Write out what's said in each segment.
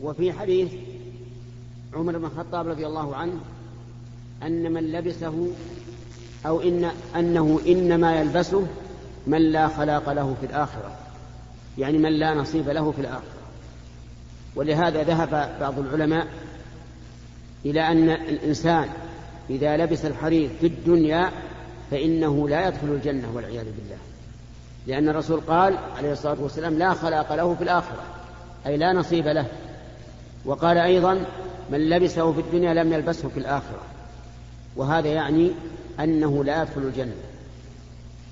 وفي حديث عمر بن الخطاب رضي الله عنه أن من لبسه أو إن أنه إنما يلبسه من لا خلاق له في الآخرة. يعني من لا نصيب له في الآخرة. ولهذا ذهب بعض العلماء إلى أن الإنسان إذا لبس الحرير في الدنيا فإنه لا يدخل الجنة والعياذ بالله. لأن الرسول قال عليه الصلاة والسلام لا خلاق له في الآخرة أي لا نصيب له. وقال أيضا من لبسه في الدنيا لم يلبسه في الآخرة. وهذا يعني أنه لا يدخل الجنة.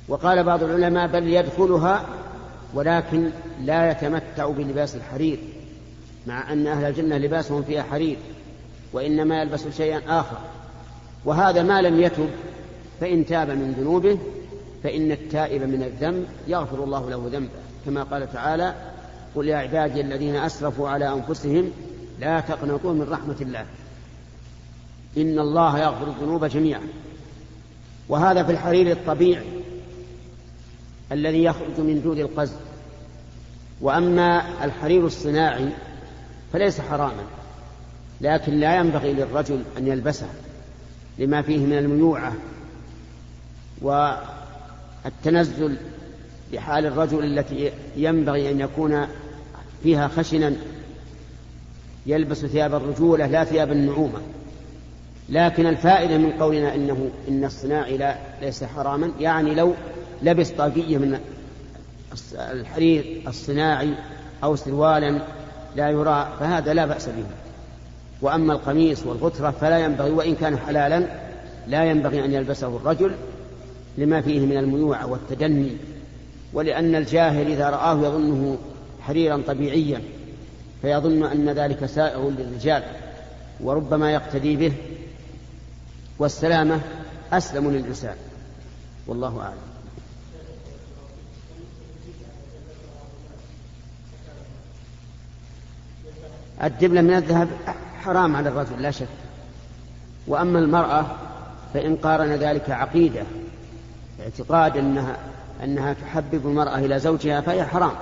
وقال بعض العلماء بل يدخلها ولكن لا يتمتع بلباس الحرير مع أن أهل الجنة لباسهم فيها حرير وإنما يلبس شيئا آخر. وهذا ما لم يتب فإن تاب من ذنوبه فإن التائب من الذنب يغفر الله له ذنبه. كما قال تعالى قل يا عبادي الذين أسرفوا على أنفسهم لا تقنطوا من رحمة الله. إن الله يغفر الذنوب جميعا. وهذا في الحرير الطبيعي الذي يخرج من جود القز وأما الحرير الصناعي فليس حراما لكن لا ينبغي للرجل أن يلبسه لما فيه من الميوعة والتنزل بحال الرجل التي ينبغي أن يكون فيها خشنا يلبس ثياب الرجولة لا ثياب النعومة. لكن الفائدة من قولنا إنه إن الصناعي لا ليس حراما. يعني لو لبس طاقية من الحرير الصناعي أو سروالا لا يرى فهذا لا بأس به. وأما القميص والغترة فلا ينبغي وإن كان حلالا لا ينبغي أن يلبسه الرجل. لما فيه من الميوعة والتدني ولأن الجاهل إذا رآه يظنه حريرا طبيعيا فيظن أن ذلك سائغ للرجال وربما يقتدي به والسلامة أسلم للإنسان. والله أعلم. الدبلة من الذهب حرام على الرجل لا شك. وأما المرأة فإن قارن ذلك عقيدة اعتقاد أنها أنها تحبب المرأة إلى زوجها فهي حرام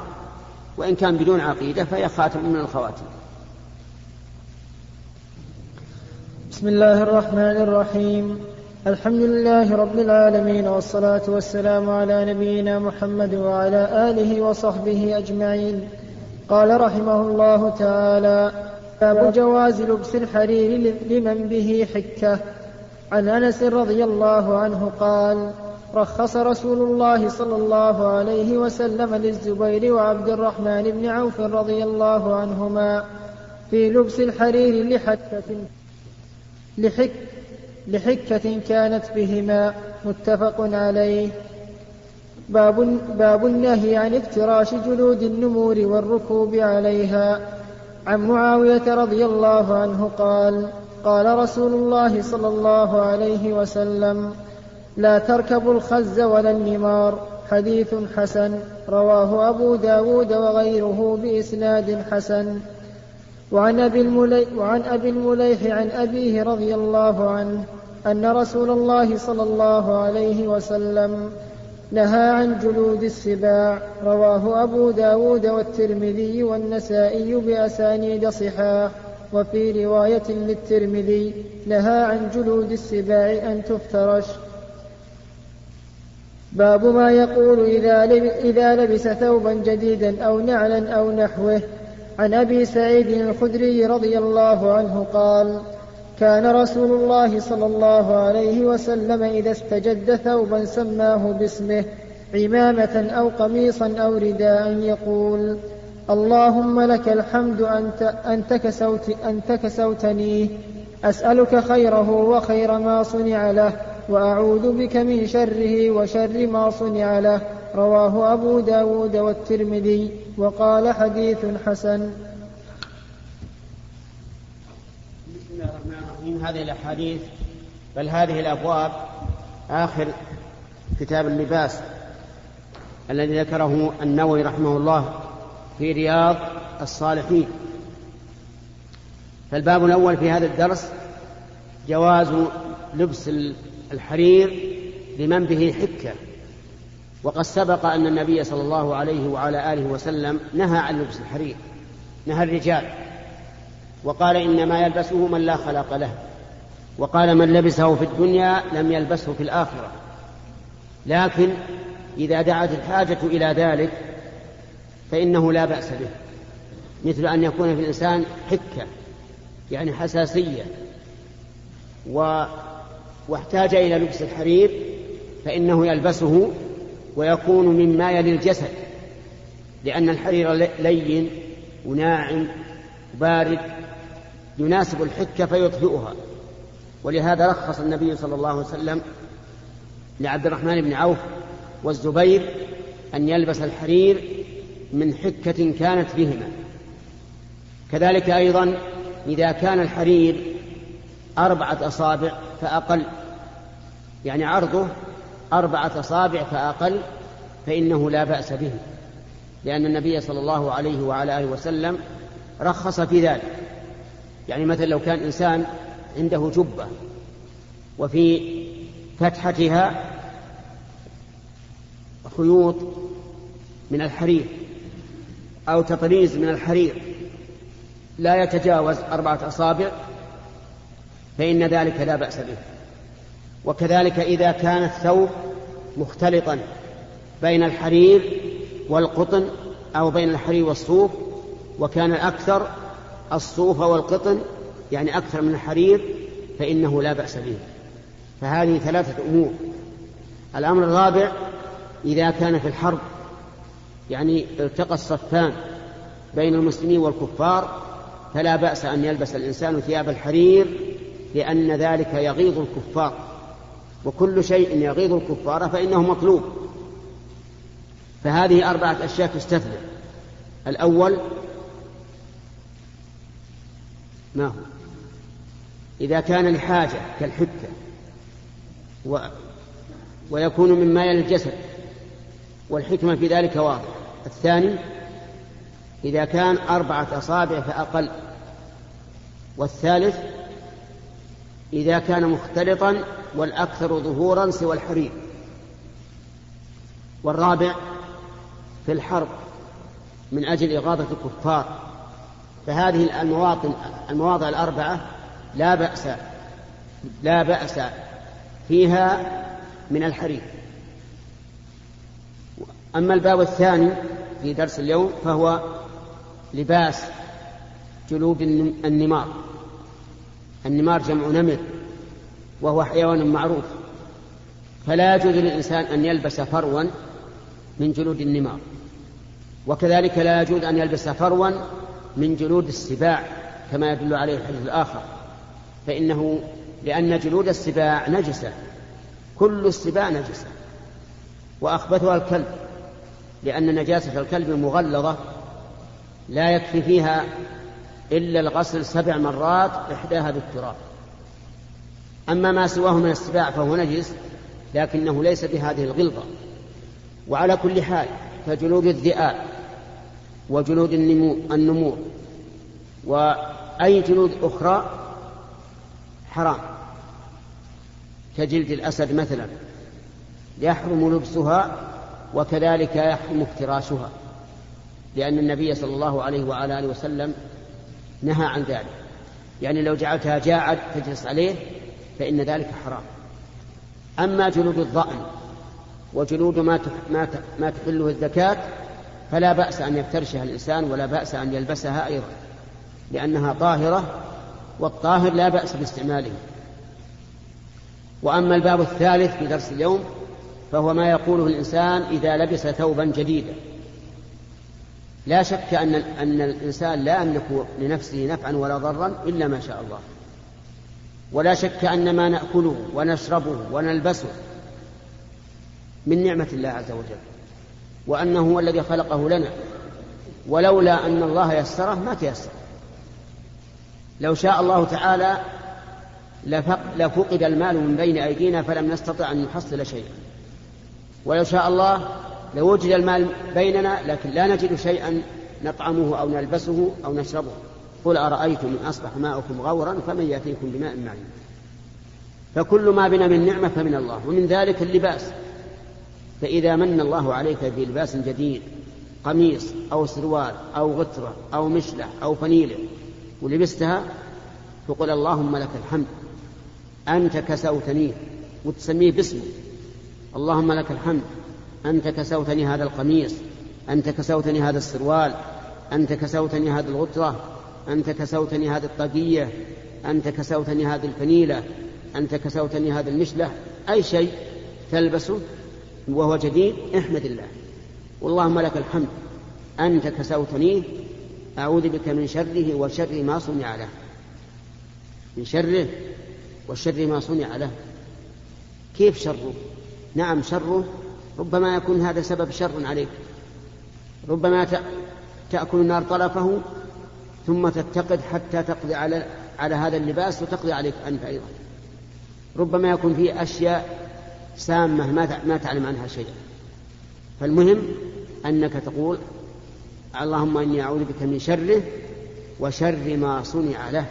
وإن كان بدون عقيدة فهي خاتم من الخواتم بسم الله الرحمن الرحيم. الحمد لله رب العالمين والصلاة والسلام على نبينا محمد وعلى آله وصحبه أجمعين. قال رحمه الله تعالى باب جواز لبس الحرير لمن به حكة عن أنس رضي الله عنه قال رخص رسول الله صلى الله عليه وسلم للزبير وعبد الرحمن بن عوف رضي الله عنهما في لبس الحرير لحكة لحك لحكة كانت بهما متفق عليه. باب, باب النهي عن افتراش جلود النمور والركوب عليها. عن معاوية رضي الله عنه قال قال رسول الله صلى الله عليه وسلم لا تركبوا الخز ولا النمار حديث حسن رواه أبو داود وغيره بإسناد حسن. وعن أبي, المليح وعن أبي عن أبيه رضي الله عنه أن رسول الله صلى الله عليه وسلم نهى عن جلود السباع رواه أبو داود والترمذي والنسائي بأسانيد صحاح. وفي رواية للترمذي نهى عن جلود السباع أن تفترش. باب ما يقول إذا, إذا لبس ثوبا جديدا أو نعلا أو نحوه. عن أبي سعيد الخدري رضي الله عنه قال كان رسول الله صلى الله عليه وسلم إذا استجد ثوبا سماه باسمه عمامة أو قميصا أو رداء يقول اللهم لك الحمد أنت, أنت, كسوت أنت أسألك خيره وخير ما صنع له. وأعوذ بك من شره وشر ما صنع له. رواه أبو داود والترمذي وقال حديث حسن. بسم الله الرحمن الرحيم. هذه الأحاديث بل هذه الأبواب آخر كتاب اللباس الذي ذكره النووي رحمه الله في رياض الصالحين. فالباب الأول في هذا الدرس جواز لبس الحرير لمن به حكة. وقد سبق أن النبي صلى الله عليه وعلى آله وسلم نهى عن لبس الحرير نهى الرجال. وقال إنما يلبسه من لا خلق له. وقال من لبسه في الدنيا لم يلبسه في الآخرة. لكن إذا دعت الحاجة إلى ذلك فإنه لا بأس به. مثل أن يكون في الإنسان حكة يعني حساسية. و... واحتاج إلى لبس الحرير فإنه يلبسه ويكون مما يلي الجسد لأن الحرير لين وناعم وبارد يناسب الحكة فيطفئها. ولهذا رخص النبي صلى الله عليه وسلم لعبد الرحمن بن عوف والزبير أن يلبس الحرير من حكة كانت بهما. كذلك أيضا إذا كان الحرير أربعة أصابع فأقل. يعني عرضه أربعة أصابع فأقل فإنه لا بأس به. لأن النبي صلى الله عليه وعلى آله وسلم رخص في ذلك. يعني مثلا لو كان إنسان عنده جبة وفي فتحتها خيوط من الحرير أو تطريز من الحرير لا يتجاوز أربعة أصابع فإن ذلك لا بأس به. وكذلك إذا كان الثوب مختلطا بين الحرير والقطن أو بين الحرير والصوف وكان الأكثر الصوف والقطن يعني أكثر من الحرير فإنه لا بأس به. فهذه ثلاثة أمور. الأمر الرابع إذا كان في الحرب يعني التقى الصفان بين المسلمين والكفار فلا بأس أن يلبس الإنسان ثياب الحرير لأن ذلك يغيظ الكفار. وكل شيء يغيظ الكفار فإنه مطلوب. فهذه أربعة أشياء تستثنى. الأول ما هو؟ إذا كان لحاجة كالحكة و ويكون مما يلي الجسد والحكمة في ذلك واضحة. الثاني إذا كان أربعة أصابع فأقل. والثالث إذا كان مختلطا والأكثر ظهورا سوى الحرير. والرابع في الحرب من أجل إغاظة الكفار. فهذه المواطن المواضع الأربعة لا بأس لا بأس فيها من الحرير. أما الباب الثاني في درس اليوم فهو لباس جلود النمار. النمار جمع نمر وهو حيوان معروف. فلا يجوز للإنسان أن يلبس فروا من جلود النمار. وكذلك لا يجوز أن يلبس فروا من جلود السباع كما يدل عليه الحديث الآخر. فإنه لأن جلود السباع نجسة كل السباع نجسة. وأخبثها الكلب لأن نجاسة الكلب مغلظة لا يكفي فيها إلا الغسل سبع مرات إحداها بالتراب. أما ما سواه من السباع فهو نجس لكنه ليس بهذه الغلظة. وعلى كل حال فجلود الذئاب وجلود النمور وأي جلود أخرى حرام. كجلد الأسد مثلا يحرم لبسها وكذلك يحرم افتراشها لأن النبي صلى الله عليه وعلى آله وسلم نهى عن ذلك. يعني لو جعلتها جاعد تجلس عليه فإن ذلك حرام. أما جلود الضأن وجلود ما ما تحله الزكاة فلا بأس أن يفترشها الإنسان ولا بأس أن يلبسها أيضا لأنها طاهرة والطاهر لا بأس باستعماله. وأما الباب الثالث في درس اليوم فهو ما يقوله الإنسان إذا لبس ثوبا جديدا. لا شك أن أن الإنسان لا يملك لنفسه نفعا ولا ضرا إلا ما شاء الله. ولا شك أن ما نأكله ونشربه ونلبسه من نعمة الله عز وجل وأنه هو الذي خلقه لنا. ولولا أن الله يسره ما تيسر. لو شاء الله تعالى لفقد المال من بين أيدينا فلم نستطع أن نحصل شيئا. ولو شاء الله لوجد المال بيننا لكن لا نجد شيئا نطعمه أو نلبسه أو نشربه. قل أرأيتم إن أصبح ماؤكم غورا فمن يأتيكم بماء معين. فكل ما بنا من نعمة فمن الله ومن ذلك اللباس. فإذا من الله عليك بلباس جديد قميص أو سروال أو غترة أو مشلح أو فنيلة ولبستها فقل اللهم لك الحمد. أنت كسوتني وتسميه باسمه اللهم لك الحمد. أنت كسوتني هذا القميص أنت كسوتني هذا السروال أنت كسوتني هذه الغترة أنت كسوتني هذه الطاقية أنت كسوتني هذه الفنيلة أنت كسوتني هذا المشلح أي شيء تلبسه وهو جديد احمد الله. واللهم لك الحمد. أنت كسوتني أعوذ بك من شره وشر ما صنع له. من شره وشر ما صنع له. كيف شره؟ نعم شره ربما يكون هذا سبب شر عليك. ربما تأكل النار طرفه ثم تتقد حتى تقضي على على هذا اللباس وتقضي عليك أنت أيضا. ربما يكون فيه أشياء سامة ما ما تعلم عنها شيئا. فالمهم أنك تقول اللهم إني أعوذ بك من شره وشر ما صنع له.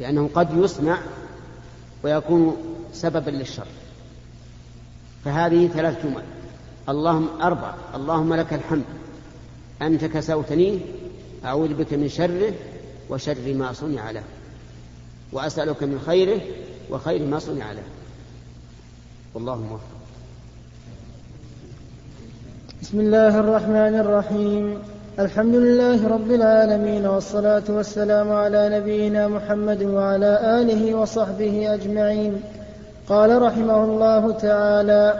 لأنه قد يصنع ويكون سببا للشر. فهذه ثلاث جمل. اللهم أربع اللهم لك الحمد. أنت كسوتني أعوذ بك من شره وشر ما صنع له. وأسألك من خيره وخير ما صنع له. والله موفق. بسم الله الرحمن الرحيم. الحمد لله رب العالمين والصلاة والسلام على نبينا محمد وعلى آله وصحبه أجمعين. قال رحمه الله تعالى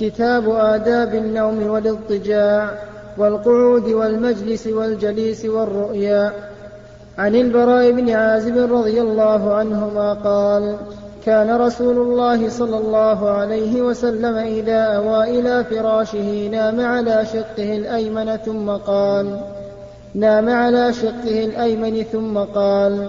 كتاب آداب النوم والاضطجاع والقعود والمجلس والجليس والرؤيا. عن البراء بن عازب رضي الله عنهما قال كان رسول الله صلى الله عليه وسلم إذا أوى إلى فراشه نام على شقه الأيمن ثم قال نام على شقه الأيمن ثم قال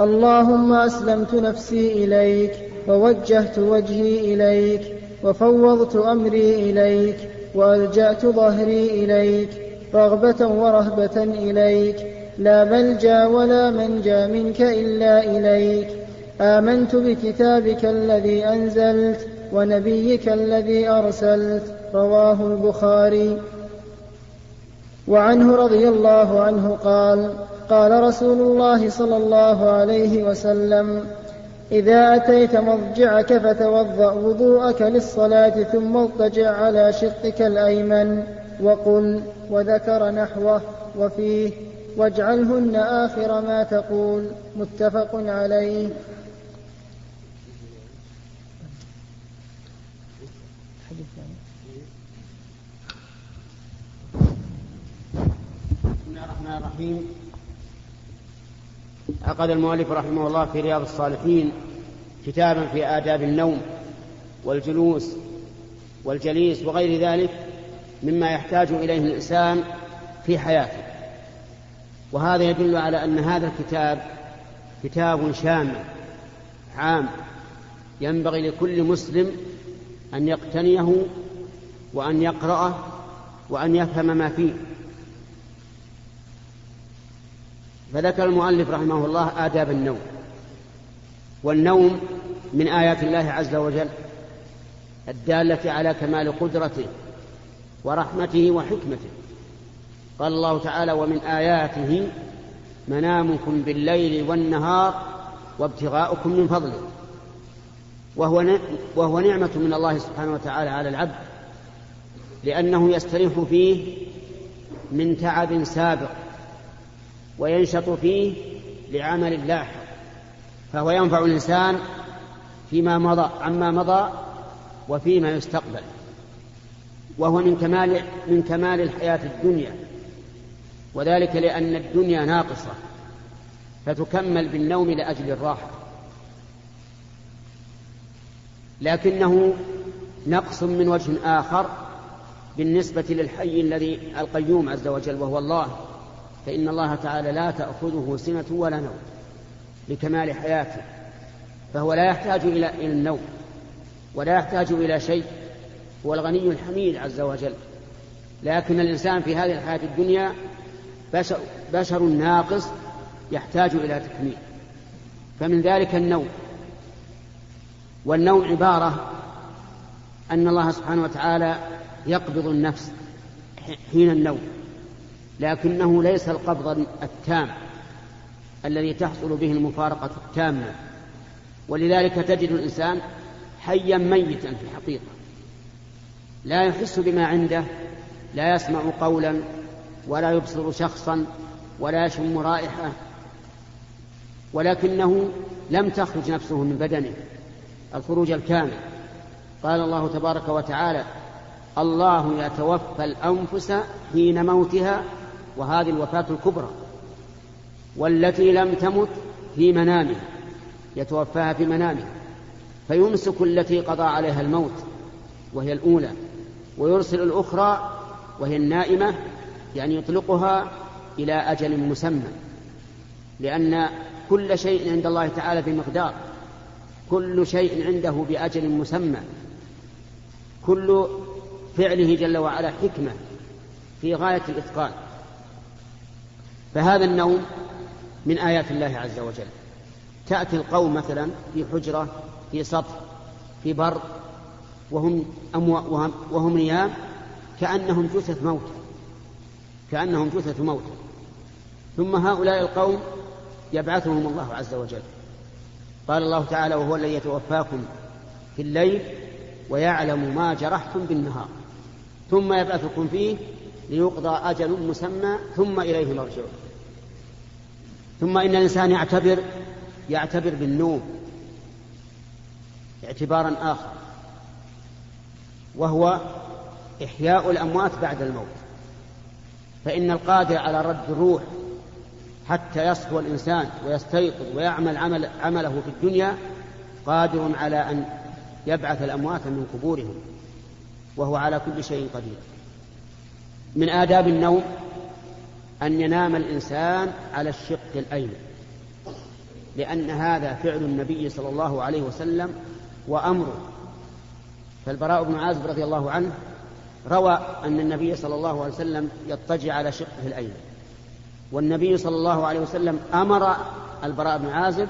اللهم أسلمت نفسي إليك. ووجهت وجهي إليك وفوضت أمري إليك وألجأت ظهري إليك رغبة ورهبة إليك. لا ملجأ ولا منجأ منك إلا إليك. آمنت بكتابك الذي أنزلت ونبيك الذي أرسلت رواه البخاري. وعنه رضي الله عنه قال قال رسول الله صلى الله عليه وسلم إذا أتيت مضجعك فتوضأ وضوءك للصلاة ثم اضطجع على شقك الأيمن وقل وذكر نحوه وفيه واجعلهن آخر ما تقول متفق عليه. بسم الله الرحمن الرحيم. عقد المؤلف رحمه الله في رياض الصالحين كتابا في آداب النوم والجلوس والجليس وغير ذلك مما يحتاج إليه الإنسان في حياته. وهذا يدل على أن هذا الكتاب كتاب شامل عام. ينبغي لكل مسلم أن يقتنيه وأن يقرأه وأن يفهم ما فيه. فذكر المؤلف رحمه الله آداب النوم. والنوم من آيات الله عز وجل الدالة على كمال قدرته ورحمته وحكمته. قال الله تعالى ومن آياته منامكم بالليل والنهار وابتغاؤكم من فضله. وهو وهو نعمة من الله سبحانه وتعالى على العبد لأنه يستريح فيه من تعب سابق وينشط فيه لعمل لاحق فهو ينفع الإنسان فيما مضى عما مضى وفيما يستقبل وهو من كمال من كمال الحياة الدنيا وذلك لأن الدنيا ناقصة فتكمل بالنوم لأجل الراحة. لكنه نقص من وجه آخر بالنسبة للحي الذي القيوم عز وجل وهو الله فإن الله تعالى لا تأخذه سنة ولا نوم لكمال حياته فهو لا يحتاج إلى النوم ولا يحتاج إلى شيء هو الغني الحميد عز وجل. لكن الإنسان في هذه الحياة الدنيا بشر, بشر ناقص يحتاج إلى تكميل. فمن ذلك النوم. والنوم عبارة أن الله سبحانه وتعالى يقبض النفس حين النوم. لكنه ليس القبض التام الذي تحصل به المفارقة التامة. ولذلك تجد الإنسان حيا ميتا في الحقيقة. لا يحس بما عنده لا يسمع قولا ولا يبصر شخصا ولا يشم رائحة ولكنه لم تخرج نفسه من بدنه. الخروج الكامل. قال الله تبارك وتعالى الله يتوفى الأنفس حين موتها وهذه الوفاة الكبرى والتي لم تمت في منامها يتوفاها في منامها فيمسك التي قضى عليها الموت وهي الأولى ويرسل الأخرى وهي النائمة يعني يطلقها إلى أجل مسمى لأن كل شيء عند الله تعالى بمقدار كل شيء عنده بأجل مسمى كل فعله جل وعلا حكمة في غاية الإتقان. فهذا النوم من آيات الله عز وجل. تأتي القوم مثلا في حجرة في سطح في بر وهم, وهم, وهم نيام كأنهم جثث موتى. كأنهم جثث موتى. ثم هؤلاء القوم يبعثهم الله عز وجل. قال الله تعالى وهو الذي يتوفاكم في الليل ويعلم ما جرحتم بالنهار. ثم يبعثكم فيه ليقضى أجل مسمى ثم إليه مرجعون ثم إن الإنسان يعتبر يعتبر بالنوم اعتبارا آخر. وهو إحياء الأموات بعد الموت. فإن القادر على رد الروح حتى يصفو الإنسان ويستيقظ ويعمل عمل عمله في الدنيا قادر على أن يبعث الأموات من قبورهم. وهو على كل شيء قدير. من آداب النوم أن ينام الإنسان على الشق الأيمن لأن هذا فعل النبي صلى الله عليه وسلم وأمره. فالبراء بن عازب رضي الله عنه روى أن النبي صلى الله عليه وسلم يضطجع على شقه الأيمن. والنبي صلى الله عليه وسلم أمر البراء بن عازب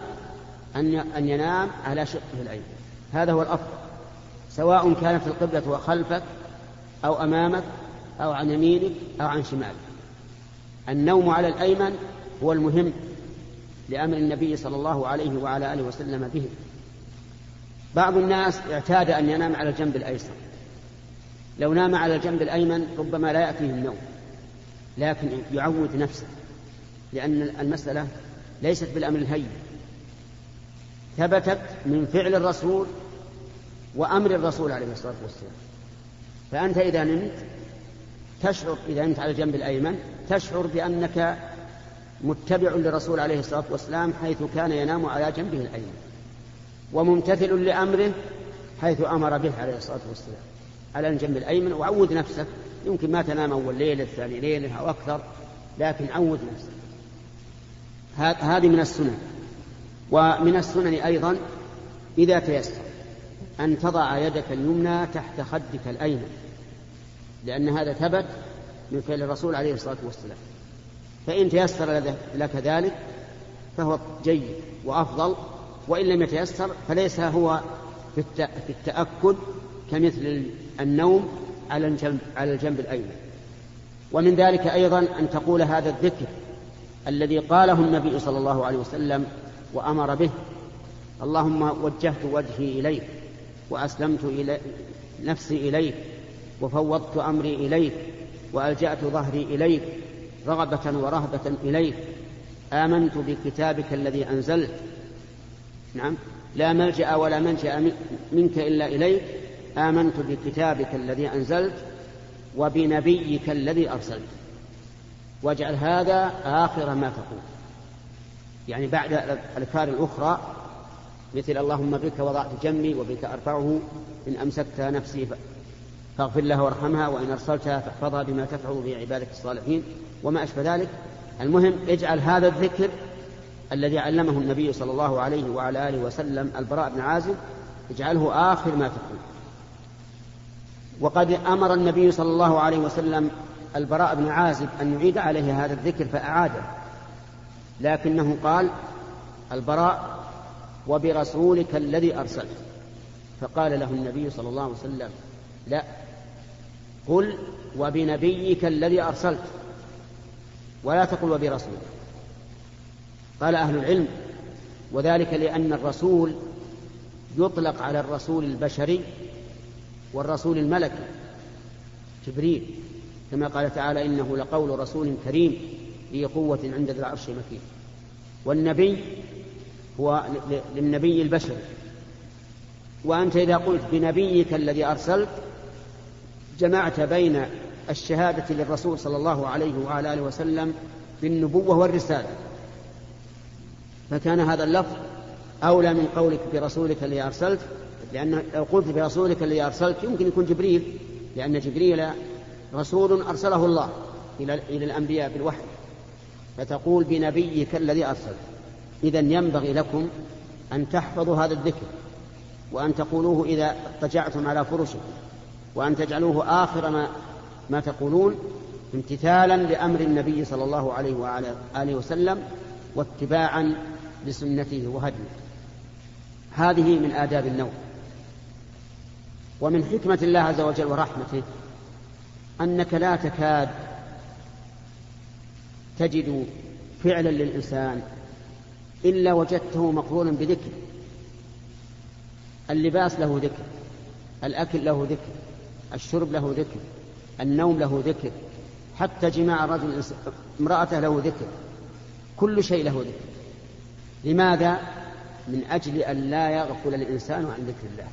أن ينام على شقه الأيمن. هذا هو الأفضل سواء كانت القبلة خلفك أو أمامك أو عن يمينك أو عن شمالك. النوم على الأيمن هو المهم لأمر النبي صلى الله عليه وعلى آله وسلم به. بعض الناس اعتاد أن ينام على الجنب الأيسر. لو نام على الجنب الأيمن ربما لا يأتيه النوم لكن يعود نفسه لأن المسألة ليست بالأمر الهين. ثبتت من فعل الرسول وأمر الرسول عليه الصلاة والسلام. فأنت إذا نمت تشعر إذا نمت على الجنب الأيمن تشعر بأنك متبع للرسول عليه الصلاة والسلام حيث كان ينام على جنبه الأيمن وممتثل لأمره حيث أمر به عليه الصلاة والسلام. على الجنب الأيمن وعود نفسك يمكن ما تنام أول ليلة الثاني ليلة أو أكثر لكن عود نفسك. هذه من السنن. ومن السنن أيضا إذا تيسر أن تضع يدك اليمنى تحت خدك الأيمن. لأن هذا ثبت من فعل الرسول عليه الصلاة والسلام. فإن تيسر لك ذلك فهو جيد وأفضل وإن لم يتيسر فليس هو في التأكد كمثل النوم على الجنب, على الجنب الأيمن. ومن ذلك أيضا أن تقول هذا الذكر الذي قاله النبي صلى الله عليه وسلم وأمر به اللهم وجهت وجهي إليك وأسلمت إلي نفسي إليك وفوضت أمري إليك وألجأت ظهري إليك رغبة ورهبة إليك. آمنت بكتابك الذي أنزلت. نعم. لا ملجأ ولا منجأ منك إلا إليك. آمنت بكتابك الذي أنزلت وبنبيك الذي أرسلت. واجعل هذا آخر ما تقول. يعني بعد الأذكار الأخرى مثل اللهم بك وضعت جنبي وبك أرفعه إن أمسكت نفسي فاغفر لها وارحمها وإن أرسلتها فاحفظها بما تفعل به عبادك الصالحين. وما أشبه ذلك. المهم اجعل هذا الذكر الذي علمه النبي صلى الله عليه وعلى آله وسلم البراء بن عازب اجعله آخر ما تقول وقد أمر النبي صلى الله عليه وسلم البراء بن عازب أن يعيد عليه هذا الذكر فأعاده. لكنه قال البراء وبرسولك الذي أرسلت. فقال له النبي صلى الله عليه وسلم لا قل وبنبيك الذي أرسلت ولا تقل وبرسولك. قال أهل العلم وذلك لأن الرسول يطلق على الرسول البشري والرسول الملكي جبريل كما قال تعالى إنه لقول رسول كريم ذي قوة عند ذي العرش مكين. والنبي هو للنبي البشري. وأنت إذا قلت بنبيك الذي أرسلت جمعت بين الشهادة للرسول صلى الله عليه وعلى آله وسلم بالنبوة والرسالة. فكان هذا اللفظ أولى من قولك برسولك الذي أرسلت لأن لو قلت برسولك الذي أرسلت يمكن يكون جبريل لأن جبريل رسول أرسله الله إلى إلى الأنبياء بالوحي. فتقول بنبيك الذي أرسلت. إذا ينبغي لكم أن تحفظوا هذا الذكر وأن تقولوه إذا اضطجعتم على فرشكم. وأن تجعلوه آخر ما ما تقولون امتثالا لأمر النبي صلى الله عليه وعلى آله وسلم واتباعا لسنته وهديه. هذه من آداب النوم. ومن حكمة الله عز وجل ورحمته أنك لا تكاد تجد فعلا للإنسان إلا وجدته مقرونا بذكر. اللباس له ذكر الأكل له ذكر الشرب له ذكر النوم له ذكر حتى جماع الرجل امرأته له ذكر كل شيء له ذكر. لماذا؟ من أجل أن لا يغفل الإنسان عن ذكر الله.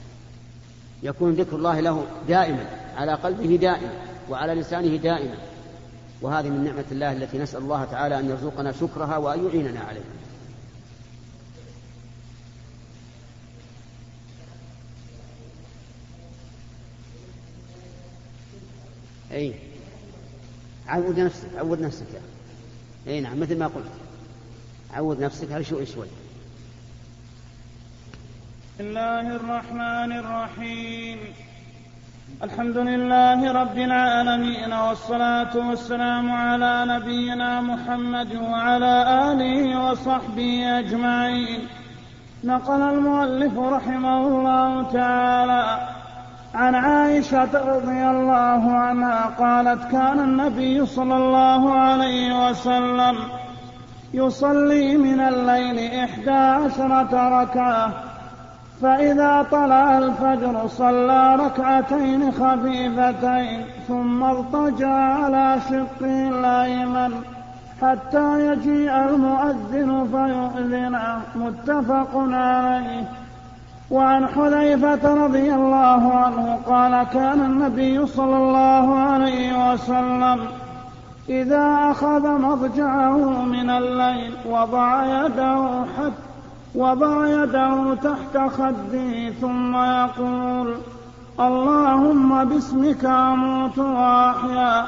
يكون ذكر الله له دائما على قلبه دائما وعلى لسانه دائما. وهذه من نعمة الله التي نسأل الله تعالى أن يرزقنا شكرها وأن يعيننا عليها. أي عود نفسك عود نفسك أي نعم مثل ما قلت. عود نفسك على شوي شوي. بسم الله الرحمن الرحيم. الحمد لله رب العالمين والصلاة والسلام على نبينا محمد وعلى آله وصحبه أجمعين. نقل المؤلف رحمه الله تعالى عن عائشة رضي الله عنها قالت كان النبي صلى الله عليه وسلم يصلي من الليل إحدى عشرة ركعة فإذا طلع الفجر صلى ركعتين خفيفتين ثم اضطجع على شقه الأيمن حتى يجيء المؤذن فيؤذن متفق عليه. وعن حذيفة رضي الله عنه قال كان النبي صلى الله عليه وسلم إذا أخذ مضجعه من الليل وضع يده حتى وضع يده تحت خده ثم يقول اللهم باسمك أموت وأحيا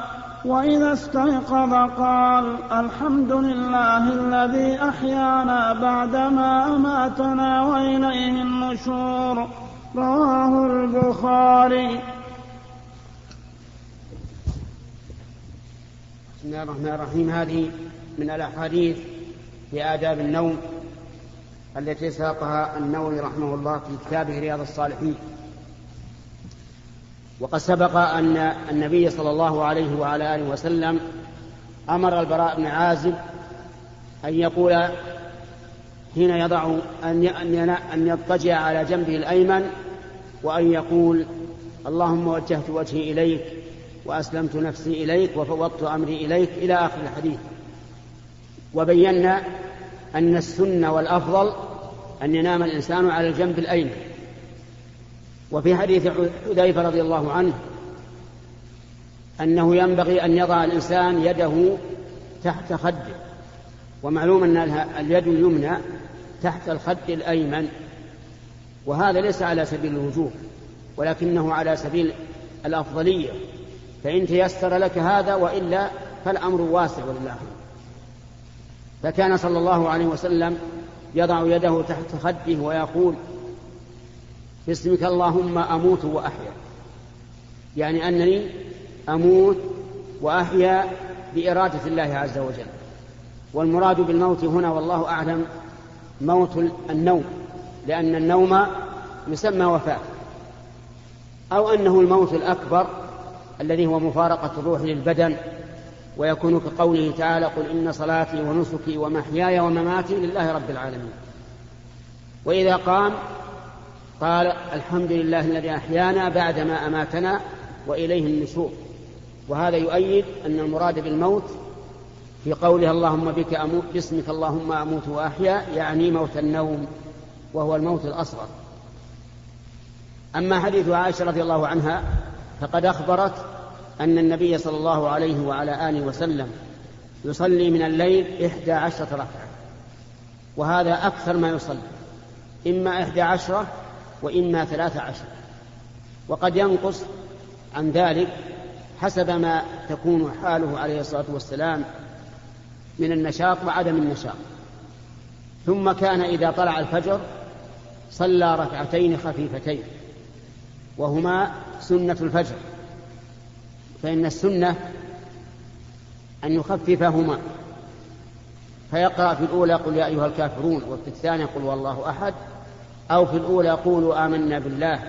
وإذا استيقظ قال الحمد لله الذي أحيانا بعدما أماتنا وإليه النشور. رواه البخاري. بسم الله الرحمن الرحيم. هذه من الأحاديث في آداب النوم التي ساقها النووي رحمه الله في كتابه رياض الصالحين. وقد سبق أن النبي صلى الله عليه وعلى آله وسلم أمر البراء بن عازب أن يقول حين يضع أن أن يضطجع على جنبه الأيمن وأن يقول اللهم وجهت وجهي إليك وأسلمت نفسي إليك وفوضت أمري إليك إلى آخر الحديث. وبينا أن السنة والأفضل أن ينام الإنسان على الجنب الأيمن. وفي حديث حذيفة رضي الله عنه أنه ينبغي أن يضع الإنسان يده تحت خده ومعلوم أن اليد اليمنى تحت الخد الأيمن وهذا ليس على سبيل الوجوب ولكنه على سبيل الأفضلية فإن تيسر لك هذا وإلا فالأمر واسع ولله فكان صلى الله عليه وسلم يضع يده تحت خده ويقول باسمك اللهم أموت وأحيا. يعني أنني أموت وأحيا بإرادة الله عز وجل. والمراد بالموت هنا والله أعلم موت النوم لأن النوم يسمى وفاة. أو أنه الموت الأكبر الذي هو مفارقة الروح للبدن ويكون كقوله تعالى قل إن صلاتي ونسكي ومحياي ومماتي لله رب العالمين. وإذا قام قال الحمد لله الذي أحيانا بعدما أماتنا وإليه النشور. وهذا يؤيد أن المراد بالموت في قولها اللهم بك أموت باسمك اللهم أموت وأحيا يعني موت النوم وهو الموت الأصغر. أما حديث عائشة رضي الله عنها فقد أخبرت أن النبي صلى الله عليه وعلى آله وسلم يصلي من الليل إحدى عشرة ركعة وهذا أكثر ما يصلي. إما إحدى عشرة وإما ثلاثة عشر. وقد ينقص عن ذلك حسب ما تكون حاله عليه الصلاة والسلام من النشاط وعدم النشاط. ثم كان إذا طلع الفجر صلى ركعتين خفيفتين وهما سنة الفجر. فإن السنة أن يخففهما. فيقرأ في الأولى قل يا أيها الكافرون وفي الثانية قل والله أحد. أو في الأولى قولوا آمنا بالله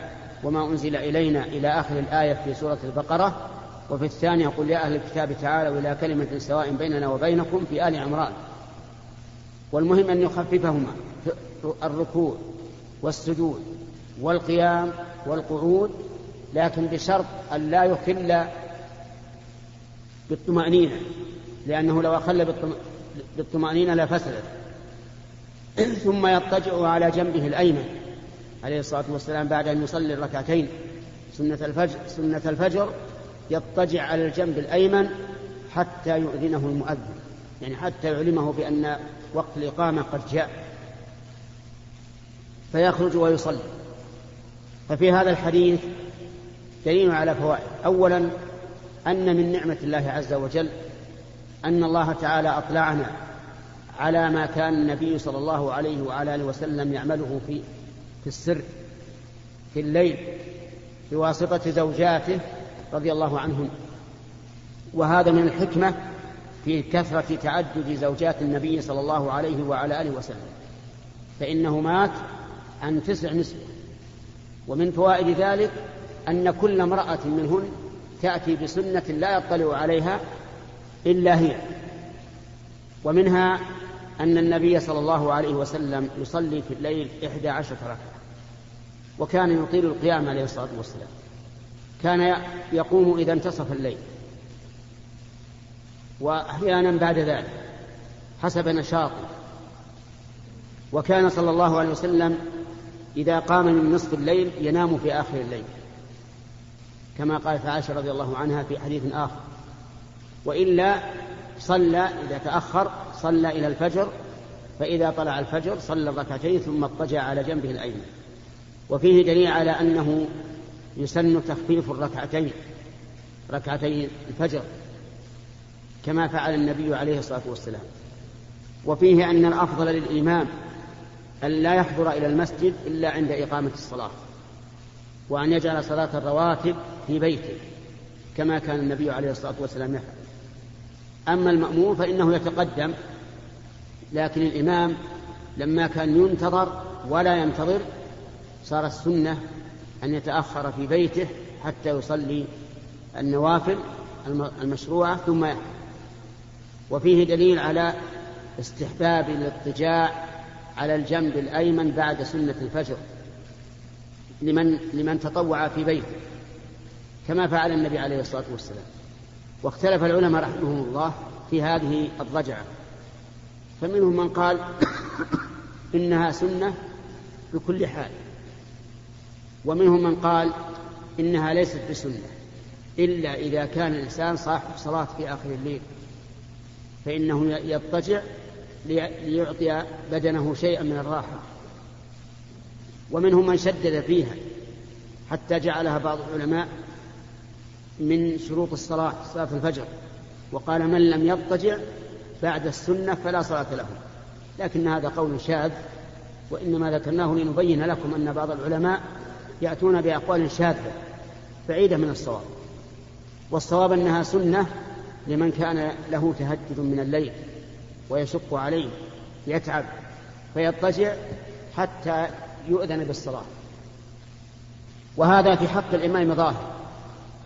وما أنزل إلينا إلى آخر الآية في سورة البقرة وفي الثانية قل يا أهل الكتاب تعالوا إلى كلمة سواء بيننا وبينكم في آل عمران. والمهم أن يخففهما الركوع والسجود والقيام والقعود لكن بشرط أن لا يخل بالطمأنينة لأنه لو أخل بالطمأنينة لفسدت ثم يضطجع على جنبه الأيمن عليه الصلاة والسلام بعد أن يصلي الركعتين. سنة الفجر سنة الفجر يضطجع على الجنب الأيمن حتى يؤذنه المؤذن. يعني حتى يعلمه بأن وقت الإقامة قد جاء. فيخرج ويصلي. ففي هذا الحديث دليل على فوائد. أولا أن من نعمة الله عز وجل أن الله تعالى أطلعنا على ما كان النبي صلى الله عليه وعلى آله وسلم يعمله في في السر في الليل بواسطة زوجاته رضي الله عنهم. وهذا من الحكمة في كثرة تعدد زوجات النبي صلى الله عليه وعلى آله وسلم. فإنه مات عن تسع نسوة ومن فوائد ذلك أن كل امرأة منهن تأتي بسنة لا يطلع عليها إلا هي. ومنها أن النبي صلى الله عليه وسلم يصلي في الليل إحدى عشرة ركعة وكان يطيل القيام عليه الصلاة والسلام. كان يقوم إذا انتصف الليل. وأحيانا بعد ذلك حسب نشاطه. وكان صلى الله عليه وسلم إذا قام من نصف الليل ينام في آخر الليل. كما قالت عائشة رضي الله عنها في حديث آخر. وإلا صلى إذا تأخر صلى إلى الفجر فإذا طلع الفجر صلى الركعتين ثم اضطجع على جنبه الأيمن. وفيه دليل على أنه يسن تخفيف الركعتين ركعتي الفجر كما فعل النبي عليه الصلاة والسلام. وفيه أن الأفضل للإمام أن لا يحضر إلى المسجد إلا عند إقامة الصلاة وأن يجعل صلاة الرواتب في بيته كما كان النبي عليه الصلاة والسلام يفعل. أما المأمور فإنه يتقدم لكن الإمام لما كان ينتظر ولا ينتظر صار السنة أن يتأخر في بيته حتى يصلي النوافل المشروعة ثم يحضر وفيه دليل على استحباب الاضطجاع على الجنب الأيمن بعد سنة الفجر لمن لمن تطوع في بيته كما فعل النبي عليه الصلاة والسلام. واختلف العلماء رحمهم الله في هذه الضجعة. فمنهم من قال إنها سنة بكل حال. ومنهم من قال إنها ليست بسنة. إلا إذا كان الإنسان صاحب صلاة في آخر الليل. فإنه يضطجع ليعطي بدنه شيئا من الراحة. ومنهم من شدد فيها حتى جعلها بعض العلماء من شروط الصلاة صلاة الفجر. وقال من لم يضطجع بعد السنة فلا صلاة له. لكن هذا قول شاذ وإنما ذكرناه لنبين لكم أن بعض العلماء يأتون بأقوال شاذة بعيدة من الصواب. والصواب أنها سنة لمن كان له تهجد من الليل ويشق عليه يتعب فيضطجع حتى يؤذن بالصلاة. وهذا في حق الإمام ظاهر.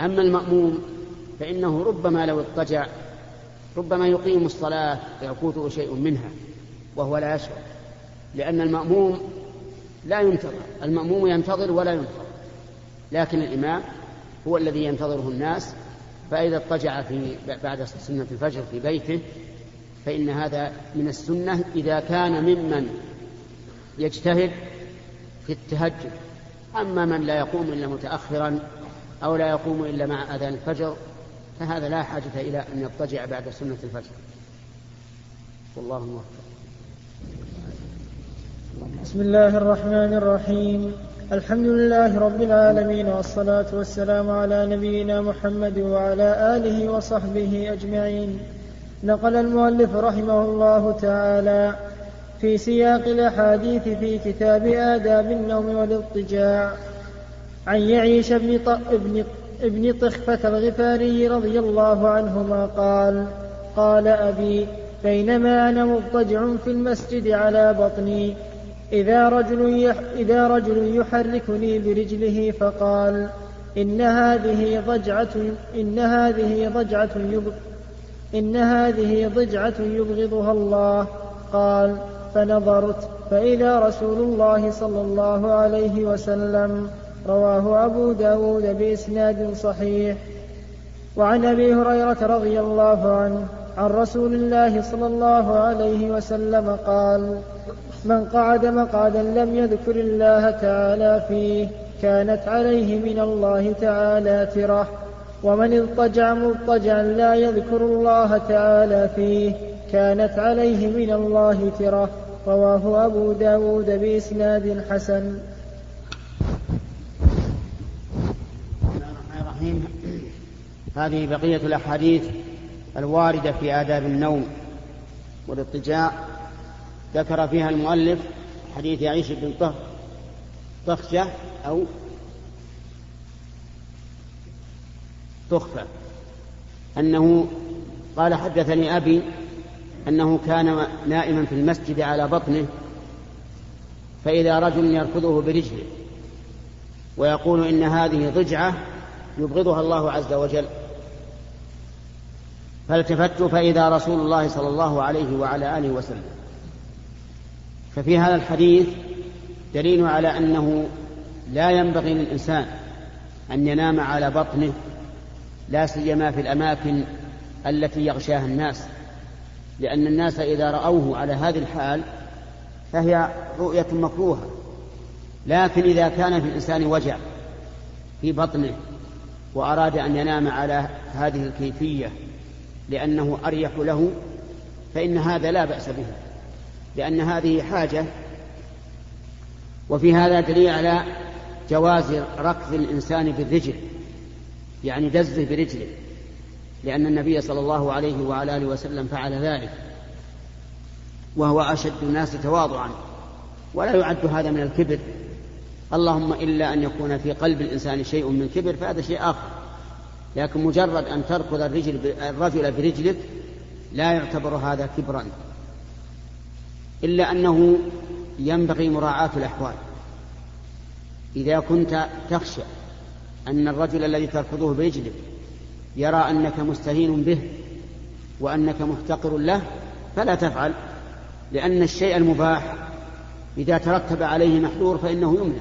أما المأموم فإنه ربما لو اضطجع ربما يقيم الصلاة يفوته شيء منها وهو لا يشعر. لأن المأموم لا ينتظر المأموم ينتظر ولا ينتظر. لكن الإمام هو الذي ينتظره الناس فإذا اضطجع في بعد سنة الفجر في بيته فإن هذا من السنة إذا كان ممن يجتهد في التهجد. أما من لا يقوم إلا متأخرا أو لا يقوم إلا مع أذان الفجر فهذا لا حاجة إلى أن يضطجع بعد سنة الفجر. والله موفق. بسم الله الرحمن الرحيم. الحمد لله رب العالمين والصلاة والسلام على نبينا محمد وعلى آله وصحبه أجمعين. نقل المؤلف رحمه الله تعالى في سياق الأحاديث في كتاب آداب النوم والاضطجاع عن يعيش بن, ابن, ابن طخفة الغفاري رضي الله عنهما قال قال أبي بينما أنا مضطجع في المسجد على بطني إذا رجل, يح إذا رجل يحركني برجله فقال إن هذه ضجعة إن هذه ضجعة إن هذه ضجعة يبغضها الله. قال فنظرت فإذا رسول الله صلى الله عليه وسلم. رواه أبو داود بإسناد صحيح. وعن أبي هريرة رضي الله عنه عن رسول الله صلى الله عليه وسلم قال من قعد مقعدا لم يذكر الله تعالى فيه كانت عليه من الله تعالى ترة. ومن اضطجع مضطجعا لا يذكر الله تعالى فيه كانت عليه من الله ترة. رواه أبو داود بإسناد حسن. الرحيم هذه بقية الأحاديث الواردة في آداب النوم والاضطجاع ذكر فيها المؤلف حديث يعيش بن طه طخشة أو تخفى أنه قال حدثني أبي أنه كان نائما في المسجد على بطنه فإذا رجل يركضه برجله ويقول إن هذه ضجعة يبغضها الله عز وجل. فالتفت فإذا رسول الله صلى الله عليه وعلى آله وسلم. ففي هذا الحديث دليل على أنه لا ينبغي للإنسان أن ينام على بطنه لا سيما في الأماكن التي يغشاها الناس. لأن الناس إذا رأوه على هذه الحال فهي رؤية مكروهة. لكن إذا كان في الإنسان وجع في بطنه وأراد أن ينام على هذه الكيفية لأنه أريح له فإن هذا لا بأس به لأن هذه حاجة. وفي هذا دليل على جواز ركض الإنسان بالرجل يعني دزه برجله لأن النبي صلى الله عليه وعلى آله وسلم فعل ذلك وهو أشد الناس تواضعا ولا يعد هذا من الكبر. اللهم إلا أن يكون في قلب الإنسان شيء من كبر فهذا شيء آخر. لكن مجرد أن تركض الرجل الرجل برجلك لا يعتبر هذا كبرا. إلا أنه ينبغي مراعاة الأحوال. إذا كنت تخشى أن الرجل الذي تركضه برجلك يرى أنك مستهين به وأنك محتقر له فلا تفعل لأن الشيء المباح إذا ترتب عليه محذور فإنه يمنع.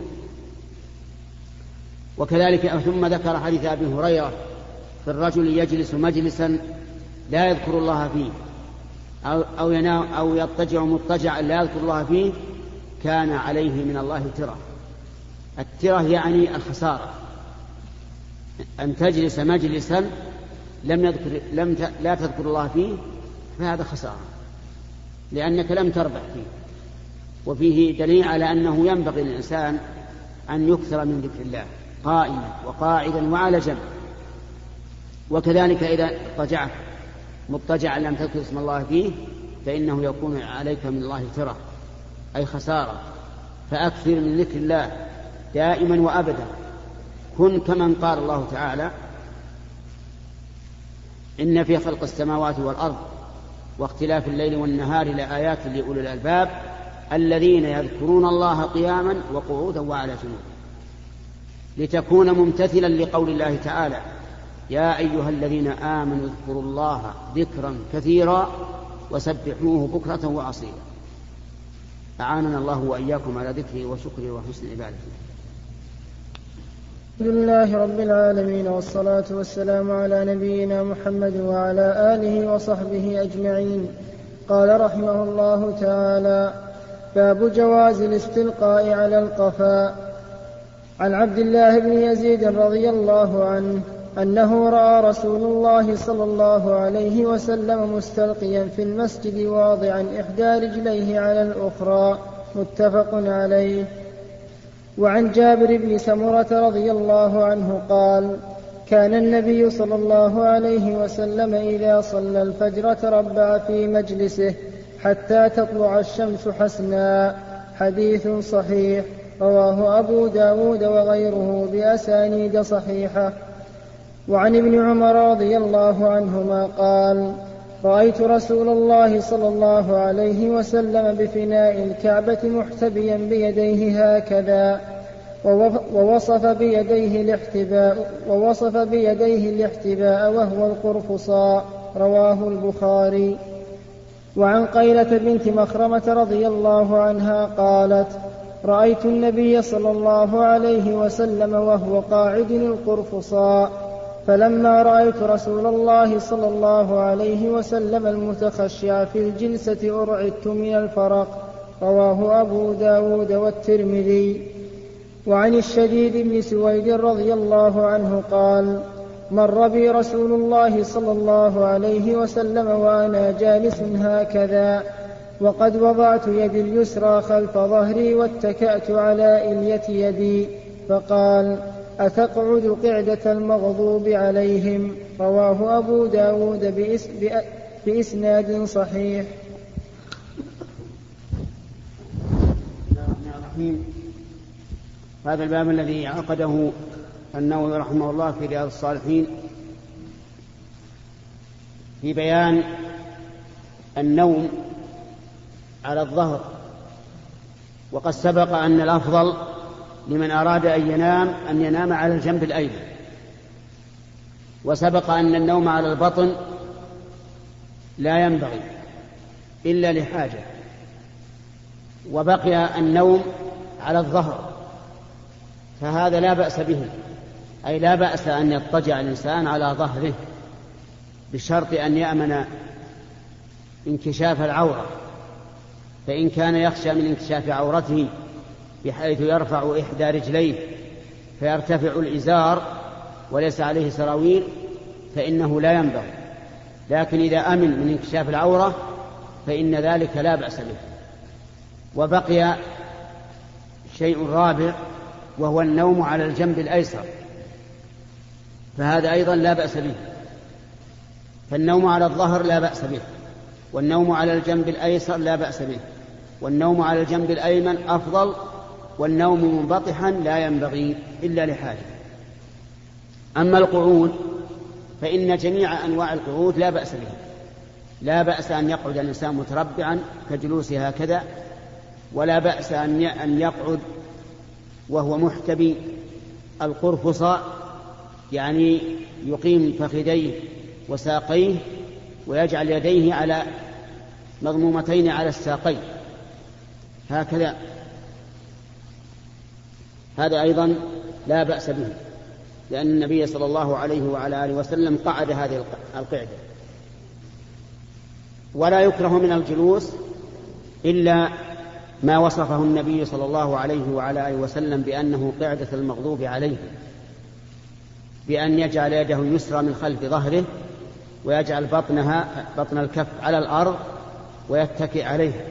وكذلك ثم ذكر حديث أبي هريرة في الرجل يجلس مجلسا لا يذكر الله فيه أو, أو ينام أو يضطجع مضطجعا لا يذكر الله فيه كان عليه من الله ترة الترة يعني الخسارة. أن تجلس مجلسا لم يذكر لم ت... لا تذكر الله فيه فهذا خسارة لأنك لم تربح فيه. وفيه دليل على أنه ينبغي للإنسان أن يكثر من ذكر الله. قائما وقاعدا وعلى جنب. وكذلك إذا اضطجعت مضطجعا لم تذكر اسم الله فيه فإنه يكون عليك من الله ترى أي خسارة. فأكثر من ذكر الله دائما وأبدا. كن كمن قال الله تعالى إن في خلق السماوات والأرض واختلاف الليل والنهار لآيات لأولي الألباب الذين يذكرون الله قياما وقعودا وعلى جنوب. لتكون ممتثلا لقول الله تعالى يا أيها الذين آمنوا اذكروا الله ذكرا كثيرا وسبحوه بكرة وأصيلا. أعاننا الله وإياكم على ذكره وشكره وحسن عبادته. الحمد لله رب العالمين والصلاة والسلام على نبينا محمد وعلى آله وصحبه أجمعين. قال رحمه الله تعالى باب جواز الاستلقاء على القفاء عن عبد الله بن يزيد رضي الله عنه أنه رأى رسول الله صلى الله عليه وسلم مستلقيا في المسجد واضعا إحدى رجليه على الأخرى متفق عليه. وعن جابر بن سمرة رضي الله عنه قال كان النبي صلى الله عليه وسلم إذا صلى الفجر تربع في مجلسه حتى تطلع الشمس حسنا. حديث صحيح. رواه أبو داود وغيره بأسانيد صحيحة. وعن ابن عمر رضي الله عنهما قال رأيت رسول الله صلى الله عليه وسلم بفناء الكعبة محتبيا بيديه هكذا ووصف بيديه الاحتباء ووصف بيديه الاحتباء وهو القرفصاء رواه البخاري. وعن قيلة بنت مخرمة رضي الله عنها قالت رأيت النبي صلى الله عليه وسلم وهو قاعد القرفصاء فلما رأيت رسول الله صلى الله عليه وسلم المتخشع في الجلسة أرعدت من الفرق رواه أبو داود والترمذي. وعن الشديد بن سويد رضي الله عنه قال مر بي رسول الله صلى الله عليه وسلم وأنا جالس هكذا. وقد وضعت يدي اليسرى خلف ظهري واتكأت على إلية يدي فقال أتقعد قعدة المغضوب عليهم؟ رواه أبو داود بإس بإسناد صحيح. هذا الباب الذي عقده النووي رحمه الله في رياض الصالحين في بيان النوم على الظهر. وقد سبق أن الأفضل لمن أراد أن ينام أن ينام على الجنب الأيمن. وسبق أن النوم على البطن لا ينبغي إلا لحاجة. وبقي النوم على الظهر. فهذا لا بأس به. أي لا بأس أن يضطجع الإنسان على ظهره بشرط أن يأمن انكشاف العورة. فإن كان يخشى من انكشاف عورته بحيث يرفع إحدى رجليه فيرتفع الإزار وليس عليه سراويل فإنه لا ينبغي. لكن إذا أمن من انكشاف العورة فإن ذلك لا بأس به. وبقي شيء رابع وهو النوم على الجنب الأيسر. فهذا أيضا لا بأس به. فالنوم على الظهر لا بأس به. والنوم على الجنب الأيسر لا بأس به. والنوم على الجنب الأيمن أفضل والنوم منبطحا لا ينبغي إلا لحاجة أما القعود فإن جميع أنواع القعود لا بأس بها. لا بأس أن يقعد الإنسان متربعا كجلوس هكذا ولا بأس أن يقعد وهو محتبي القرفصاء يعني يقيم فخذيه وساقيه ويجعل يديه على مضمومتين على الساقين. هكذا. هذا أيضا لا بأس به لأن النبي صلى الله عليه وعلى آله وسلم قعد هذه القعدة. ولا يكره من الجلوس إلا ما وصفه النبي صلى الله عليه وعلى آله وسلم بأنه قعدة المغضوب عليه بأن يجعل يده اليسرى من خلف ظهره ويجعل بطنها بطن الكف على الأرض ويتكئ عليها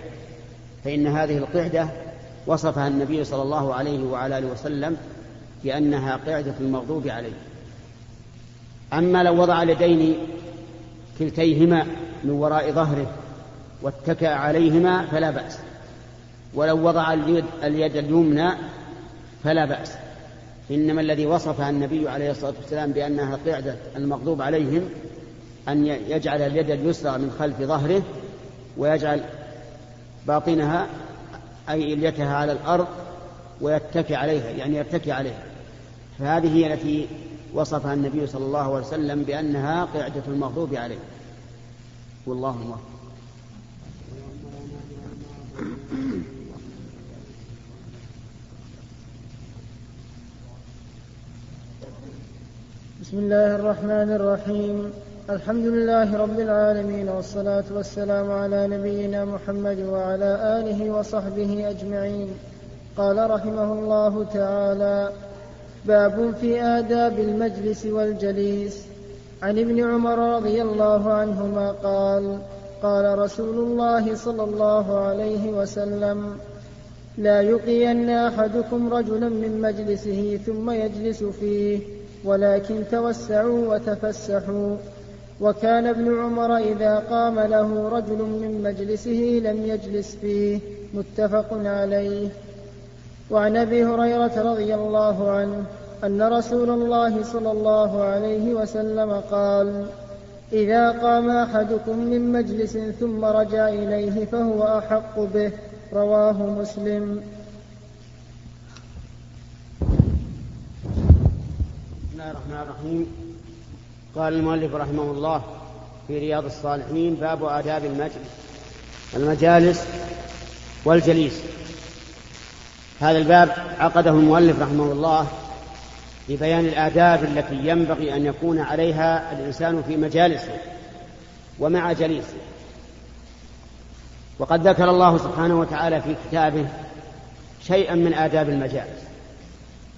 فإن هذه القعدة وصفها النبي صلى الله عليه وعلى آله وسلم بأنها قعدة المغضوب عليه. أما لو وضع اليدين كلتيهما من وراء ظهره واتكأ عليهما فلا بأس. ولو وضع اليد, اليد اليمنى فلا بأس. إنما الذي وصفها النبي عليه الصلاة والسلام بأنها قعدة المغضوب عليهم أن يجعل اليد اليسرى من خلف ظهره ويجعل باطنها أي إليتها على الأرض ويتكي عليها يعني يتكي عليها. فهذه هي التي وصفها النبي صلى الله عليه وسلم بأنها قعدة المغضوب عليه. والله موفق بسم الله الرحمن الرحيم. الحمد لله رب العالمين والصلاة والسلام على نبينا محمد وعلى آله وصحبه أجمعين. قال رحمه الله تعالى باب في آداب المجلس والجليس. عن ابن عمر رضي الله عنهما قال قال رسول الله صلى الله عليه وسلم لا يقين أحدكم رجلا من مجلسه ثم يجلس فيه ولكن توسعوا وتفسحوا. وكان ابن عمر إذا قام له رجل من مجلسه لم يجلس فيه. متفق عليه. وعن أبي هريرة رضي الله عنه أن رسول الله صلى الله عليه وسلم قال إذا قام أحدكم من مجلس ثم رجع إليه فهو أحق به. رواه مسلم. بسم الله الرحمن الرحيم. قال المؤلف رحمه الله في رياض الصالحين باب آداب المجلس المجالس والجليس. هذا الباب عقده المؤلف رحمه الله لبيان الآداب التي ينبغي أن يكون عليها الإنسان في مجالسه ومع جليسه. وقد ذكر الله سبحانه وتعالى في كتابه شيئا من آداب المجالس.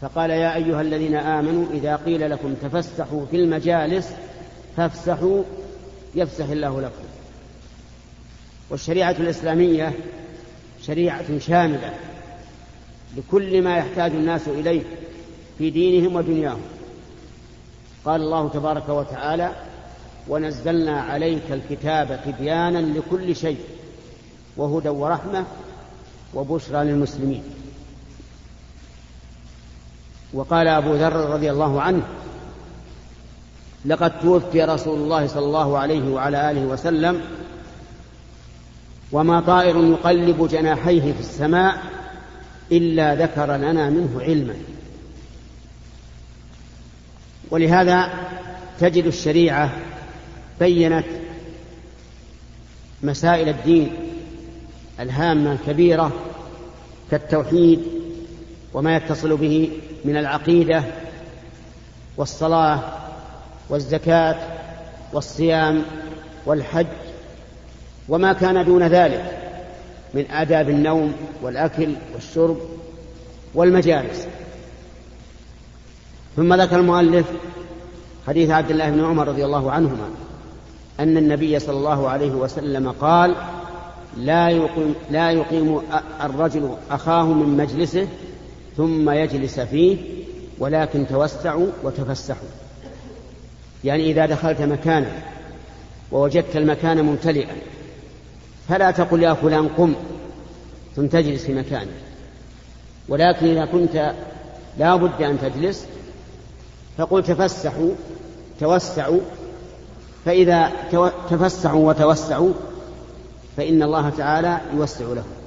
فقال يا أيها الذين آمنوا إذا قيل لكم تفسحوا في المجالس فافسحوا يفسح الله لكم. والشريعة الإسلامية شريعة شاملة لكل ما يحتاج الناس إليه في دينهم ودنياهم. قال الله تبارك وتعالى ونزلنا عليك الكتاب تبيانا لكل شيء وهدى ورحمة وبشرى للمسلمين. وقال أبو ذر رضي الله عنه لقد توفي رسول الله صلى الله عليه وعلى آله وسلم وما طائر يقلب جناحيه في السماء إلا ذكر لنا منه علما. ولهذا تجد الشريعة بينت مسائل الدين الهامة الكبيرة كالتوحيد وما يتصل به من العقيدة والصلاة والزكاة والصيام والحج وما كان دون ذلك من آداب النوم والأكل والشرب والمجالس. ثم ذكر المؤلف حديث عبد الله بن عمر رضي الله عنهما أن النبي صلى الله عليه وسلم قال لا يقيم, لا يقيم الرجل أخاه من مجلسه ثم يجلس فيه ولكن توسعوا وتفسحوا. يعني إذا دخلت مكانا ووجدت المكان ممتلئا فلا تقل يا فلان قم ثم تجلس في مكانك. ولكن إذا كنت لا بد أن تجلس فقل تفسحوا توسعوا. فإذا تفسحوا وتوسعوا فإن الله تعالى يوسع لهم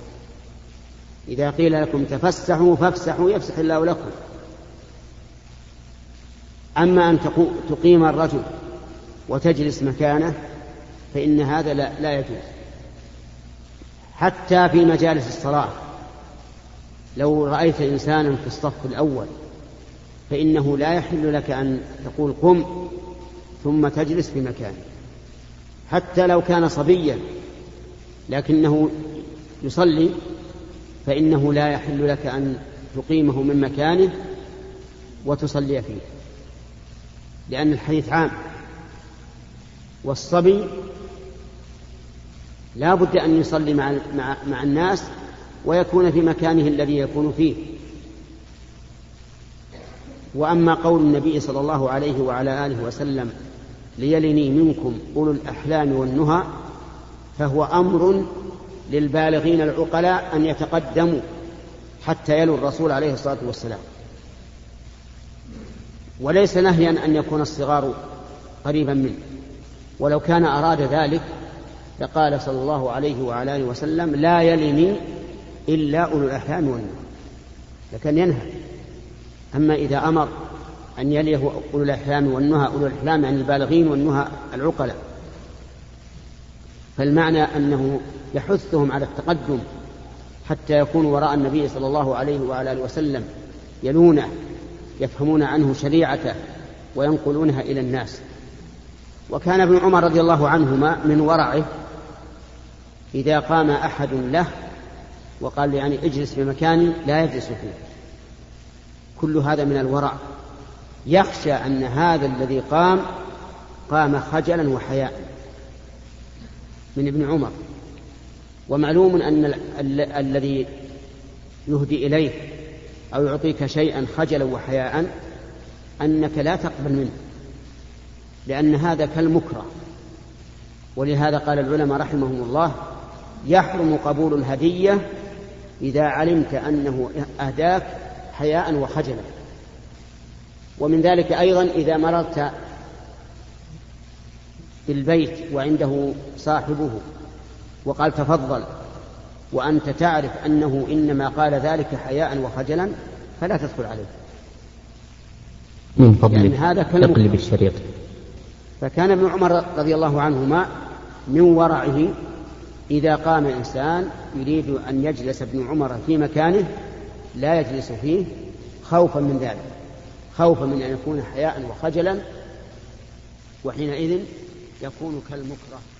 إذا قيل لكم تفسحوا فافسحوا يفسح الله لكم. أما أن تقيم الرجل وتجلس مكانه فإن هذا لا, لا يجوز. حتى في مجالس الصلاة. لو رأيت إنسانا في الصف الأول فإنه لا يحل لك أن تقول قم ثم تجلس في مكانه. حتى لو كان صبيا لكنه يصلي فإنه لا يحل لك أن تقيمه من مكانه وتصلي فيه لأن الحديث عام. والصبي لا بد أن يصلي مع, مع, مع الناس ويكون في مكانه الذي يكون فيه. وأما قول النبي صلى الله عليه وعلى آله وسلم ليلني منكم أولو الأحلام والنهى فهو أمر للبالغين العقلاء أن يتقدموا حتى يلوا الرسول عليه الصلاة والسلام. وليس نهيا أن يكون الصغار قريبا منه. ولو كان أراد ذلك لقال صلى الله عليه وعلى آله وسلم لا يلني إلا أولو الأحلام والنهى لكن ينهى. أما إذا أمر أن يليه أولو الأحلام والنهى أولو الأحلام يعني البالغين والنهى العقلاء. فالمعنى أنه يحثهم على التقدم حتى يكونوا وراء النبي صلى الله عليه وعلى آله وسلم يلونه يفهمون عنه شريعته وينقلونها إلى الناس. وكان ابن عمر رضي الله عنهما من ورعه إذا قام أحد له وقال يعني اجلس في مكاني لا يجلس فيه كل هذا من الورع. يخشى أن هذا الذي قام قام خجلا وحياء. من ابن عمر. ومعلوم أن الذي يهدي إليه أو يعطيك شيئا خجلا وحياء أنك لا تقبل منه لأن هذا كالمكره. ولهذا قال العلماء رحمهم الله يحرم قبول الهدية إذا علمت أنه أهداك حياء وخجلا. ومن ذلك أيضا إذا مررت بالبيت وعنده صاحبه وقال تفضل وأنت تعرف أنه إنما قال ذلك حياء وخجلا فلا تدخل عليه. من فضلك يعني هذا تقلب الشريط. فكان ابن عمر رضي الله عنهما من ورعه إذا قام إنسان يريد أن يجلس ابن عمر في مكانه لا يجلس فيه خوفا من ذلك. خوفا من أن يكون حياء وخجلا وحينئذ يكون كالمكره.